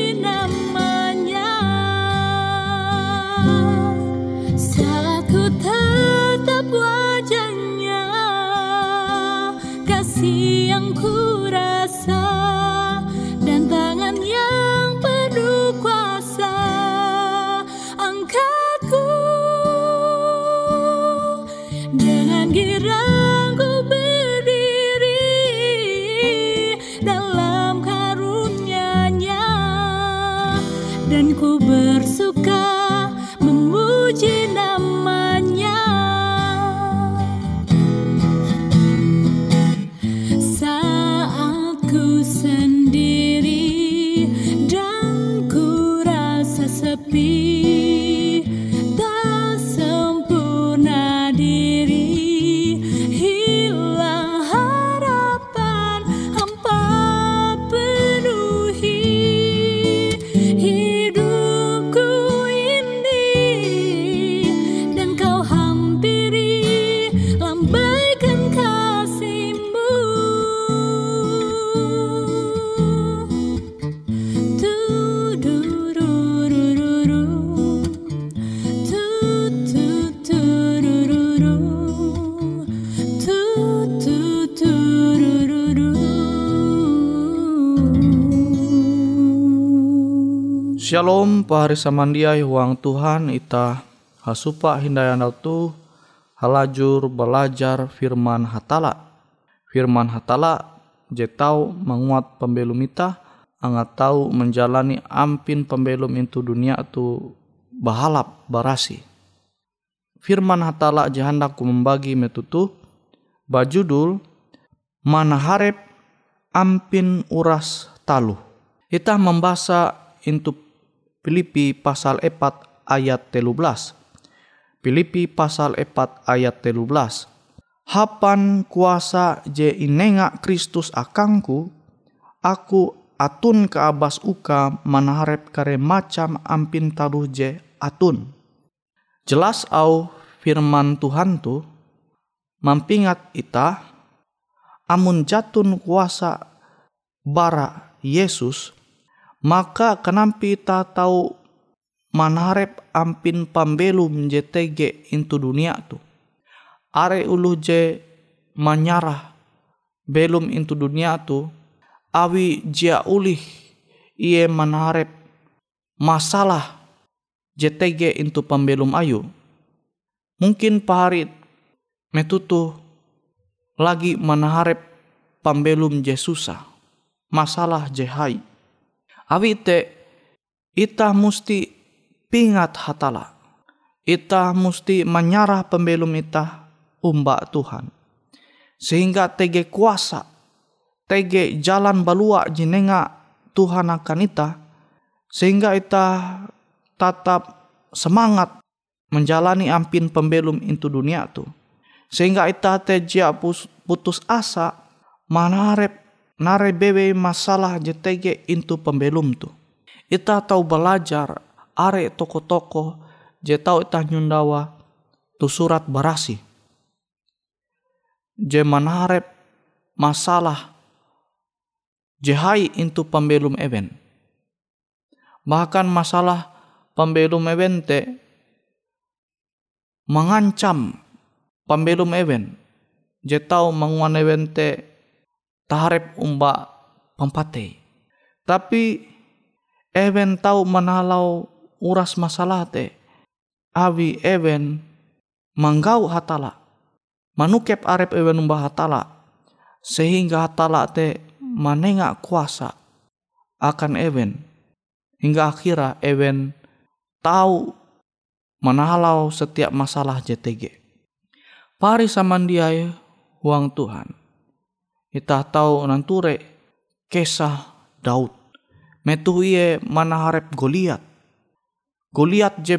she. Shalom pahari samandiai huang Tuhan ita hasupa hindayan tu halajur belajar firman hatala. Firman hatala jetau menguat pembelum ita angat tahu menjalani ampin pembelum itu dunia tu bahalap barasi. Firman hatala jahandaku membagi metutu bajudul mana harep ampin uras talu. Kita membaca into Filipi pasal 4 ayat 13. Filipi pasal 4 ayat 13. Hapan kuasa je inenga Kristus akangku, aku atun ke abas uka manaharep kare macam ampin taruh je atun. Jelas au firman Tuhan tu mampingat ita amun jatun kuasa bara Yesus maka kenampi ta tahu manarep ampin pambelum JTG into dunia tu. Are ulu je manyarah belum into dunia tu awi jia ulih iye manarep masalah JTG into pambelum ayu. Mungkin paharit metutu lagi manaharep pambelum je susah masalah je hai awi te ita musti pingat hatala. Ita musti menyarah pembelum ita umba Tuhan. Sehingga tege kuasa tege jalan balua jenenga Tuhan akan ita sehingga ita tetap semangat menjalani ampin pembelum itu dunia tu. Sehingga ita teja putus asa manarep nare bebe masalah JTG itu pembelum tu. Ita tahu belajar are toko-toko je tahu ita nyundawa tu surat barasi. Je manarep masalah jehai itu pembelum event bahkan masalah pembelum event te mengancam pembelum event je tahu menguan event te taharep umba pempate tapi event tahu menalau uras masalah te awi event manggau hatala manukep arep event umba hatala sehingga hatala te manenga kuasa akan event hingga akhirnya event tahu menalau setiap masalah JTG. Pari samandiai uang Tuhan. Kita tahu nanture kisah Daud. Metu mana harap Goliat. Goliat je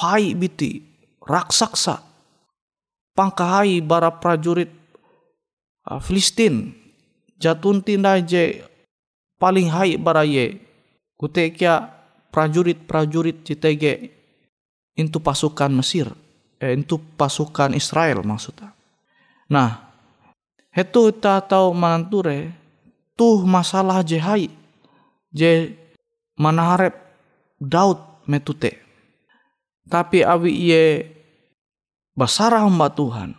hai biti raksasa. Pangkahai bara prajurit uh, Filistin. Jatun tinda je paling hai bara ye. Kutekia prajurit-prajurit JTG itu pasukan Mesir eh, itu pasukan Israel maksudnya. Nah, itu kita tahu mananture tuh masalah jehai je manaharep Daud metute. Tapi awi iye basarah hamba Tuhan.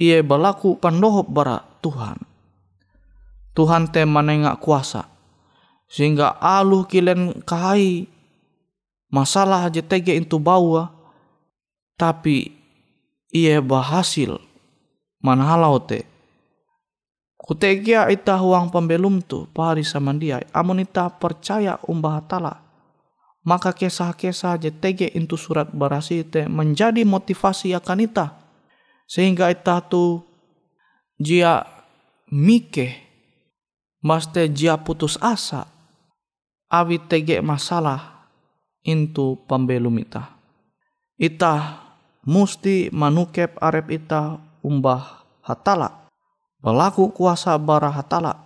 Iye berlaku pandohop bara Tuhan. Tuhan te manengak kuasa. Sehingga aluh kilen kahai masalah JTG itu bawa tapi ia berhasil manhalau te kutegia ita huang pembelum tu pari sama dia. Amun ita percaya umbah tala. Maka kisah-kisah JTG itu surat berasi te menjadi motivasi akan ita. Sehingga ita tu jia mike. Maste jia putus asa. Awi tege masalah intu pambelum ita. Ita musti manukep arep ita umbah hatala. Belaku kuasa bara hatala.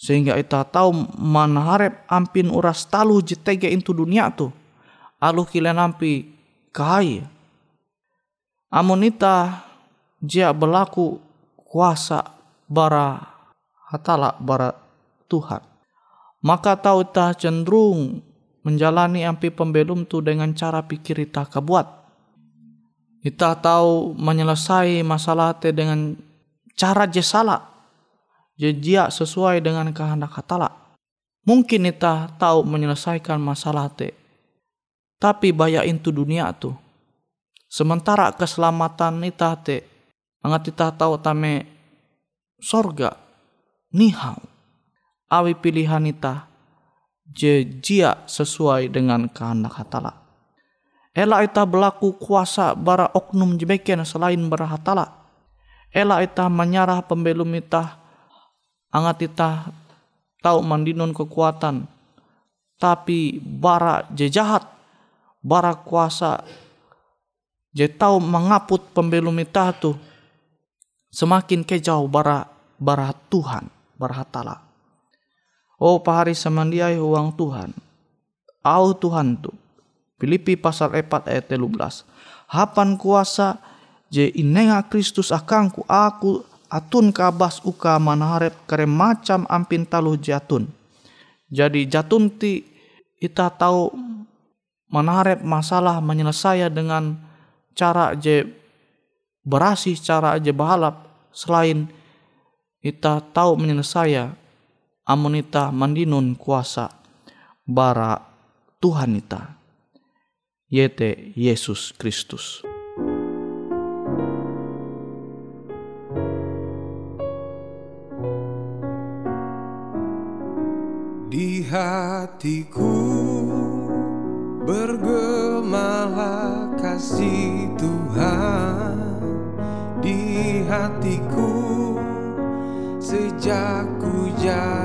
Sehingga ita tahu mana harap ampin uras talu jitege intu dunia tu. Alu kilen ampi kahai. Amun ita jia berlaku kuasa bara hatala bara Tuhan. Maka tahu ita cenderung menjalani ampi pembelum tu dengan cara pikir kita kebuat. Kita tahu menyelesai masalah te dengan cara je salah. Je sesuai dengan kehendak hatala. Mungkin kita tahu menyelesaikan masalah te. Tapi bayar itu dunia tu. Sementara keselamatan kita te. Angat kita tahu tame sorga. Nihau. Awi pilihan kita jejia sesuai dengan kehendak hatala. Ela ita berlaku kuasa bara oknum jebeken selain bara hatala. Ela ita menyarah pembelum ita angat ita tahu mandinun kekuatan tapi bara jejahat bara kuasa je tahu mengaput pembelum ita tu semakin kejauh bara bara Tuhan bara hatala. Oh pahari samandiai uang Tuhan. Au Tuhan tu. Filipi pasal 4 ayat 13. Hapan kuasa je inenga Kristus akangku aku atun kabas uka manaharep kare macam ampin talu jatun. Jadi jatun ti ita tahu manaharep masalah menyelesaikan dengan cara je berasih cara aja bahalap selain ita tahu menyelesaikan amun ita mandinun kuasa bara Tuhan ita yaitu Yesus Kristus. Hatiku bergemalah kasih Tuhan. Di hatiku sejak ku jadi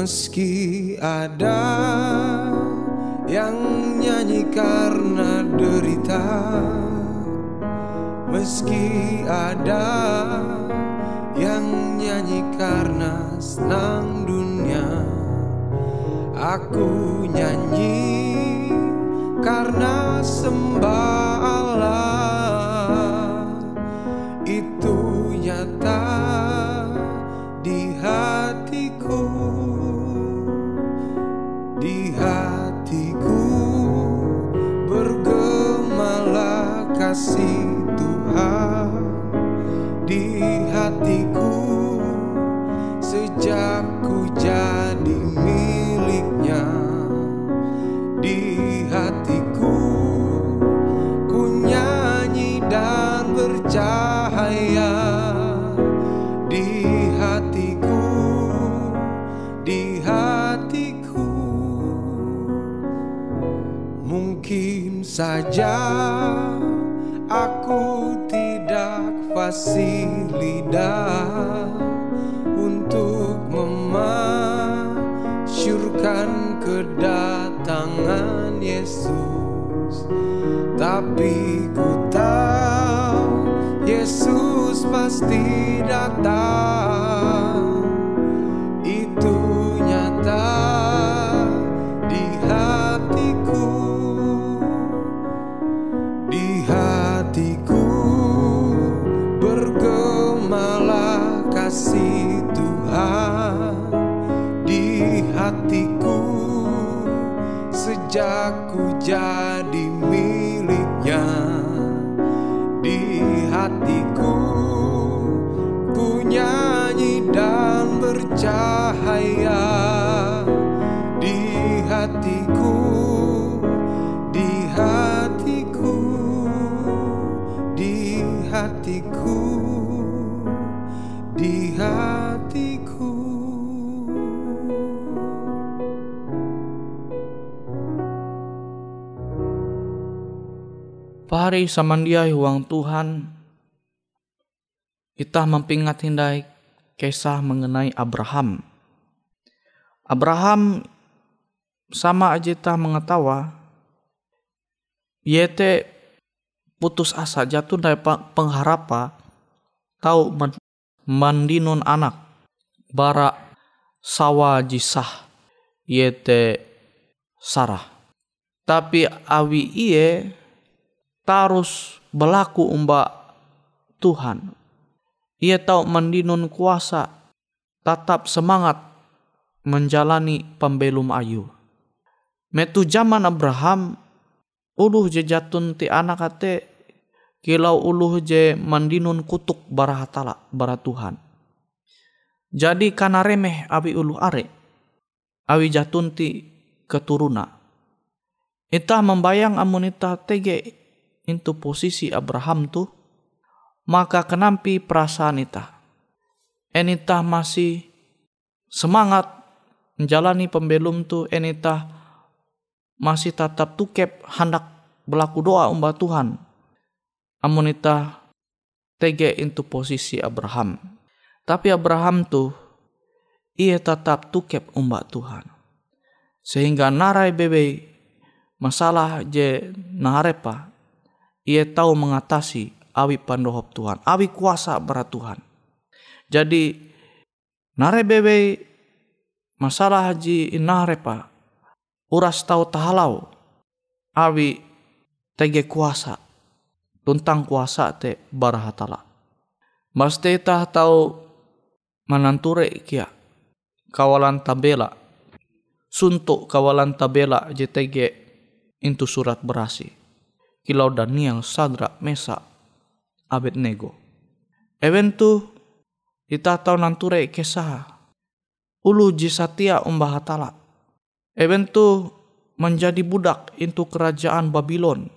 meski ada yang nyanyi karena derita meski ada yang nyanyi karena senang dunia aku nyanyi karena sembah Allah hatiku bergemalah kasih aku tidak fasih lidah Pari samandiai huang Tuhan, kita mempingat hindai kisah mengenai Abraham. Abraham sama aja kita mengetawa, yete putus asa jatuh dari pengharapa tahu mandinun anak bara sawa jisah yete Sarah. Tapi awi iye tarus berlaku umba Tuhan. Ia tahu mendinun kuasa, tetap semangat menjalani pembelum ayu. Metu zaman Abraham, uluh je jatun ti anak ate, kilau uluh je mandinun kutuk barahatala bara Tuhan. Jadi karena remeh abi uluh are, awi jatun ti keturuna. Ita membayang amunita tege into posisi Abraham tuh, maka kenampi perasaan ita. Enita masih semangat menjalani pembelum tu enita masih tetap tukep hendak berlaku doa umba Tuhan. Amunita tege into posisi Abraham. Tapi Abraham tuh ia tetap tukep umba Tuhan. Sehingga narai bebe masalah je narepa ia tahu mengatasi awi pandohop Tuhan, awi kuasa berat Tuhan. Jadi nare bebe masalah haji inare pa uras tahu tahalau awi tege kuasa tuntang kuasa te barahatala. Mas te tah tahu mananture kia kawalan tabela suntuk kawalan tabela JTG into surat berasi. Kilau Daniel, Sadra, Mesa, Abednego. Eventu ita tau nanture kesah. Ulu jisatia umbahatala. Eventu menjadi budak into kerajaan Babylon.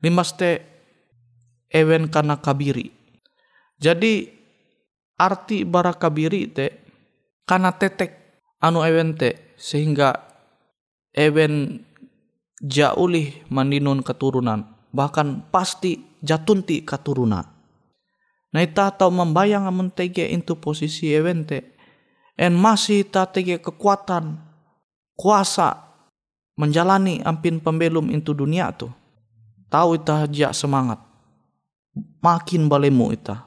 Limaste ewen kana kabiri. Jadi arti bara kabiri te kana tetek anu ewen te sehingga ewen jaulih mandinun keturunan bahkan pasti jatunti keturunan. Nah ita atau membayang amun tege itu posisi evente en masih ta tege kekuatan kuasa menjalani ampin pembelum itu dunia tuh tahu ita jak semangat. Makin balemu ita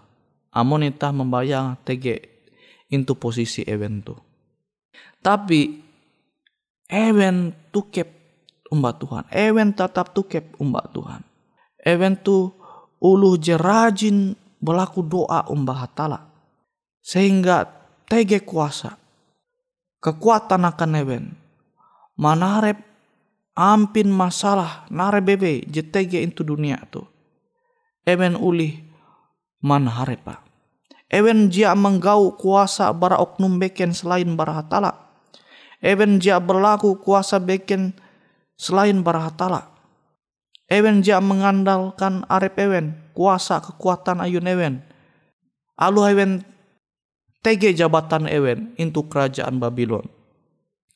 amun ita membayang tege itu posisi event tuh tapi event tukep umbat Tuhan. Ewen tetap tukep umbat Tuhan. Ewen tu ulu jerajin berlaku doa umbah hatala. Sehingga tege kuasa. Kekuatan akan ewen. Manarep ampin masalah nare bebe jetege itu dunia tu. Ewen ulih manarepa. Ewen jia menggau kuasa bara oknum beken selain bara hatala. Ewen jia berlaku kuasa beken selain barahatala. Ewen jia mengandalkan arep ewen, kuasa kekuatan ayun ewen. Alu ewen tege jabatan ewen into kerajaan Babylon.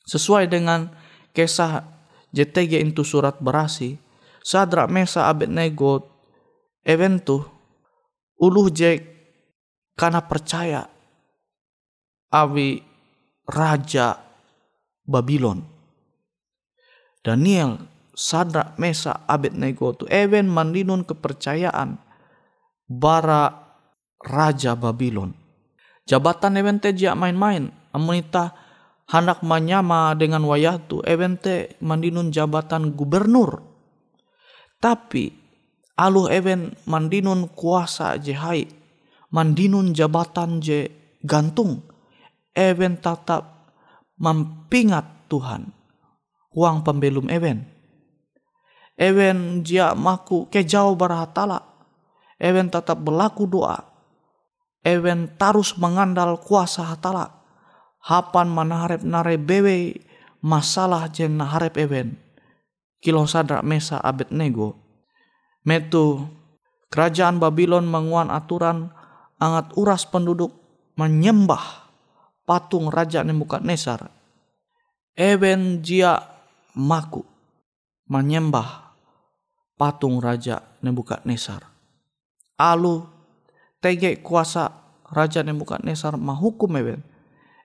Sesuai dengan kisah JTG into surat berasi, Sadra Mesa Abednego ewen tu uluh je karena percaya awi raja Babylon Daniel, Sadra, Mesa, Abednego tu ewen mandinun kepercayaan bara Raja Babylon. Jabatan ewen te jia main-main. Amunita hendak menyama dengan wayah tu ewen te mandinun jabatan gubernur. Tapi alu ewen mandinun kuasa je hai. Mandinun jabatan je gantung. Ewen tetap mempingat Tuhan uang pembelum ewen. Ewen jia maku ke jauh barahatala. Ewen tetap berlaku doa. Ewen tarus mengandal kuasa hatala. Hapan manaharep nare bewe masalah jen naharep ewen. Kilo sadrak mesa abet nego. Metu kerajaan Babylon menguan aturan angat uras penduduk menyembah patung Raja Nebukadnezar. Ewen jia maku menyembah patung Raja Nebukadnezar. Alu tege kuasa Raja Nebukadnezar mahukum ewen.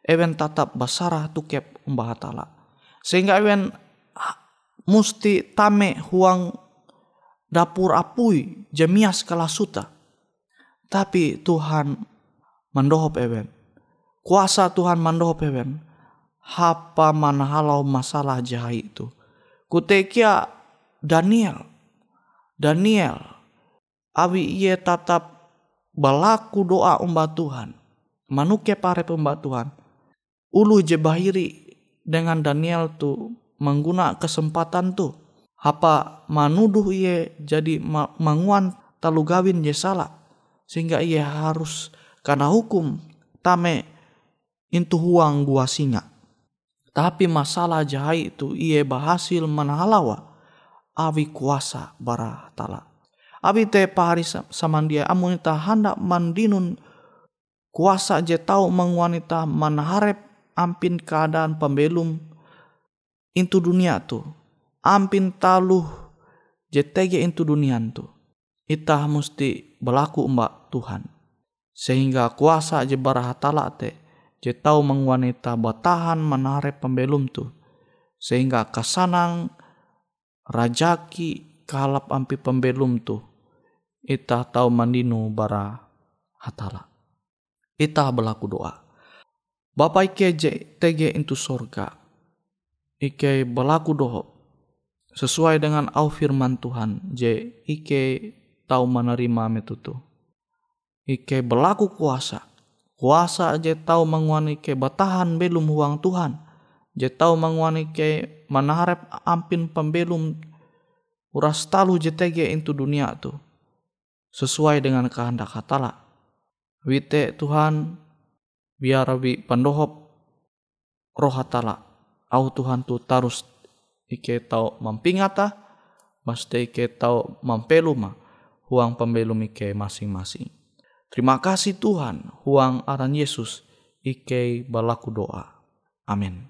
Ewen tatap basarah tukep umbah tala. Sehingga ewen musti tame huang dapur apui jemias kalasuta. Tapi Tuhan mendohop ewen. Kuasa Tuhan mendohop ewen hapa manahalau masalah jahai itu. Kutekia Daniel. Daniel. Abi ia tatap balaku doa umba Tuhan. Manuke pare umba Tuhan. Ulu je bahiri dengan Daniel tu mengguna kesempatan tu. Apa manuduh ia jadi manguan talu gawin je salah. Sehingga ia harus karena hukum tame intu huang gua singa. Tapi masalah jahai itu ia berhasil menhalawa awi kuasa bara tala. Abi te pahari samandia amun ita hendak mandinun kuasa je tau mengwanita manharep ampin keadaan pembelum intu dunia tu. Ampin taluh je tege intu dunia tu. Ita mesti berlaku mbak Tuhan. Sehingga kuasa je barahatala te je tahu mengwanita batahan menarik pembelum tu sehingga kasanang rajaki kalap ampi pembelum tu ita tahu mandino bara hatala. Ita berlaku doa. Bapak ike tege into sorga. Ike berlaku doa sesuai dengan au firman Tuhan je ike tahu menerima metutu. Ike berlaku kuasa. Kuasa je tahu menguani ke batahan belum huang Tuhan. Je tahu menguani ke manaharap ampin pembelum uras talu je tege into dunia tu. Sesuai dengan kehendak hatala. Wite Tuhan biar wi pandohop roh hatala. Au Tuhan tu tarus ike tau mampingata, mesti ike tau mampeluma huang pembelum ike masing-masing. Terima kasih Tuhan, huang aran Yesus, ike balaku doa. Amin.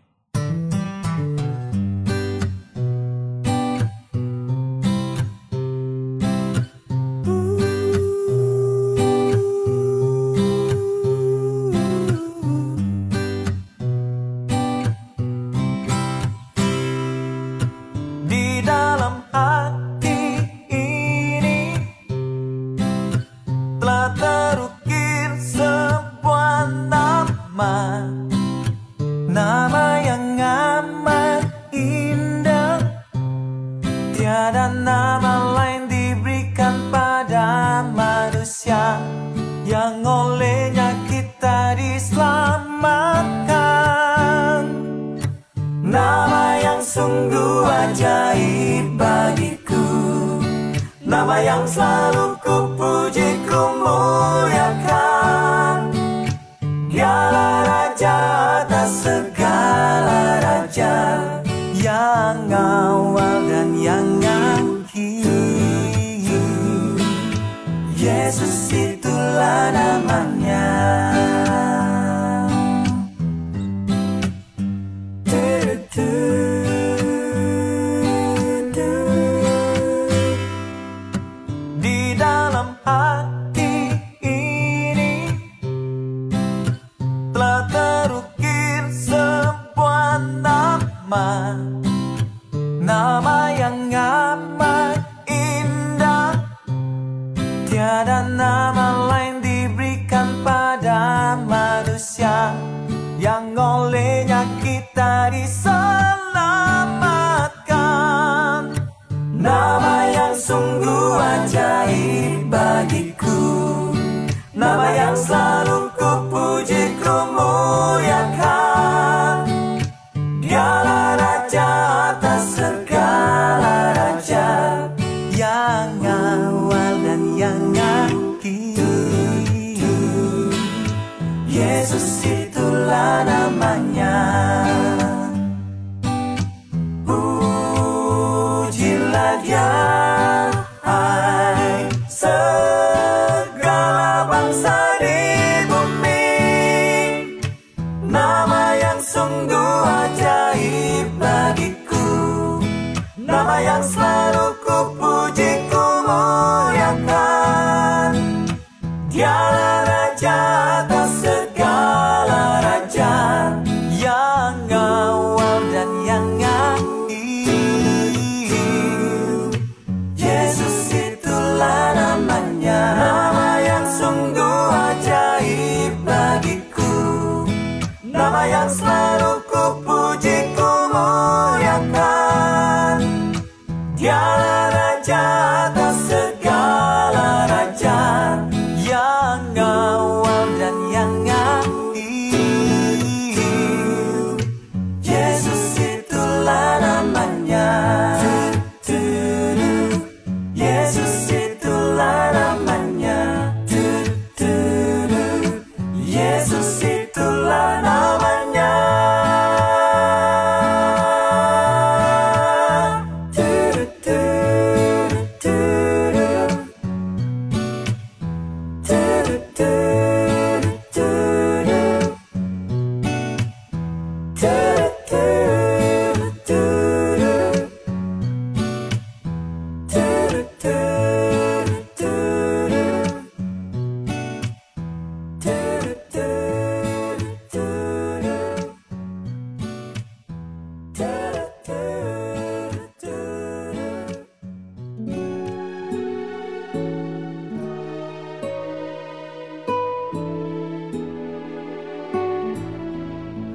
Yang sungguh ajaib bagiku. Nama yang selalu ku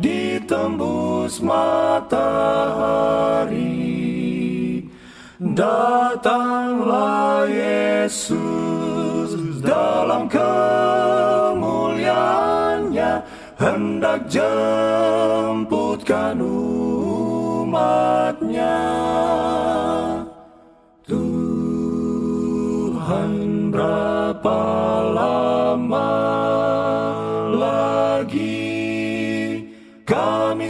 ditembus matahari Datanglah Yesus dalam kemuliaannya hendak jemputkan umatnya. Tuhan berapa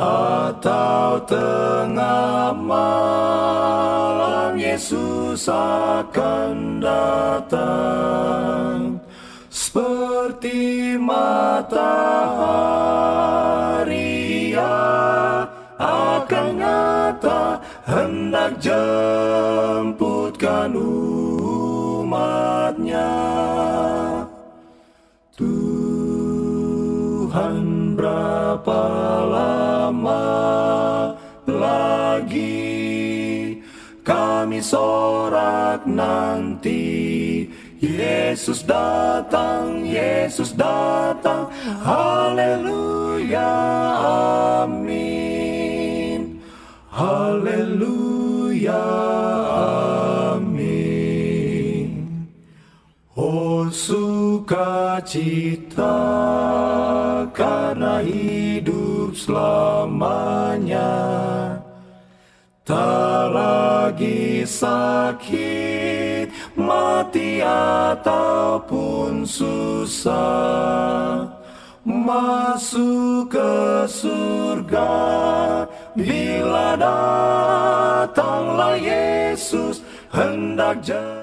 atau tengah malam Yesus akan datang. Seperti matahari akan nyata hendak jemputkan umatnya berapa lama lagi kami sorak nanti Yesus datang, Yesus datang, haleluya, amin. Haleluya, amin. Oh sukacita karena hidup selamanya. Tak lagi sakit, mati ataupun susah. Masuk ke surga Bila datanglah Yesus hendak jadi